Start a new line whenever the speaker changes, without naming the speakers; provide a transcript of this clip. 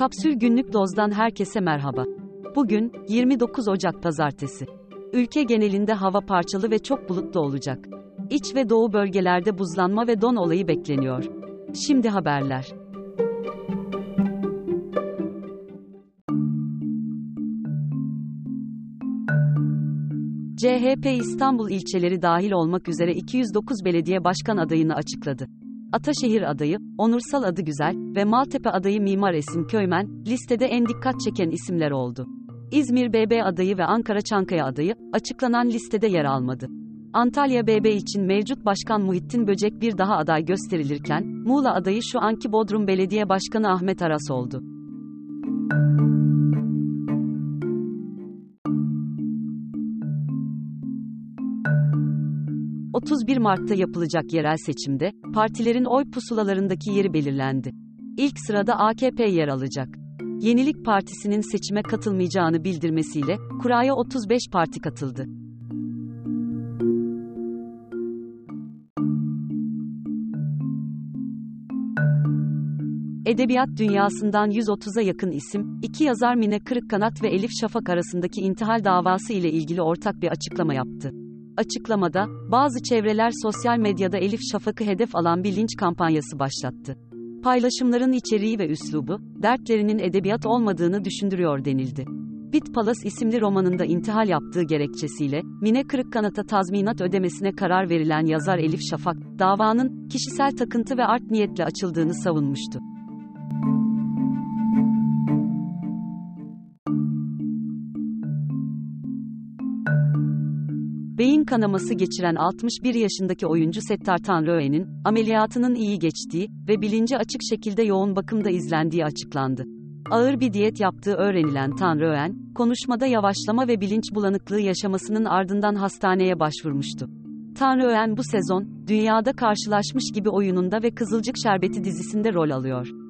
Kapsül Günlük Doz'dan herkese merhaba. Bugün 29 Ocak Pazartesi. Ülke genelinde hava parçalı ve çok bulutlu olacak. İç ve doğu bölgelerde buzlanma ve don olayı bekleniyor. Şimdi haberler. CHP İstanbul ilçeleri dahil olmak üzere 209 belediye başkan adayını açıkladı. Ataşehir adayı, Onursal adı Güzel ve Maltepe adayı Mimar Esin Köymen, listede en dikkat çeken isimler oldu. İzmir BB adayı ve Ankara Çankaya adayı, açıklanan listede yer almadı. Antalya BB için mevcut başkan Muhittin Böcek bir daha aday gösterilirken, Muğla adayı şu anki Bodrum Belediye Başkanı Ahmet Aras oldu. 31 Mart'ta yapılacak yerel seçimde, partilerin oy pusulalarındaki yeri belirlendi. İlk sırada AKP yer alacak. Yenilik Partisi'nin seçime katılmayacağını bildirmesiyle, kuraya 35 parti katıldı. Edebiyat dünyasından 130'a yakın isim, iki yazar Mine Kırıkkanat ve Elif Şafak arasındaki intihal davası ile ilgili ortak bir açıklama yaptı. Açıklamada, bazı çevreler sosyal medyada Elif Şafak'ı hedef alan bir linç kampanyası başlattı. Paylaşımların içeriği ve üslubu, dertlerinin edebiyat olmadığını düşündürüyor denildi. Bit Palace isimli romanında intihal yaptığı gerekçesiyle, Mine Kırıkkanat'a tazminat ödemesine karar verilen yazar Elif Şafak, davanın, kişisel takıntı ve art niyetle açıldığını savunmuştu. Beyin kanaması geçiren 61 yaşındaki oyuncu Settar Tanrıöğen'in, ameliyatının iyi geçtiği ve bilinci açık şekilde yoğun bakımda izlendiği açıklandı. Ağır bir diyet yaptığı öğrenilen Tanrıöğen, konuşmada yavaşlama ve bilinç bulanıklığı yaşamasının ardından hastaneye başvurmuştu. Tanrıöğen bu sezon, dünyada karşılaşmış gibi oyununda ve Kızılcık Şerbeti dizisinde rol alıyor.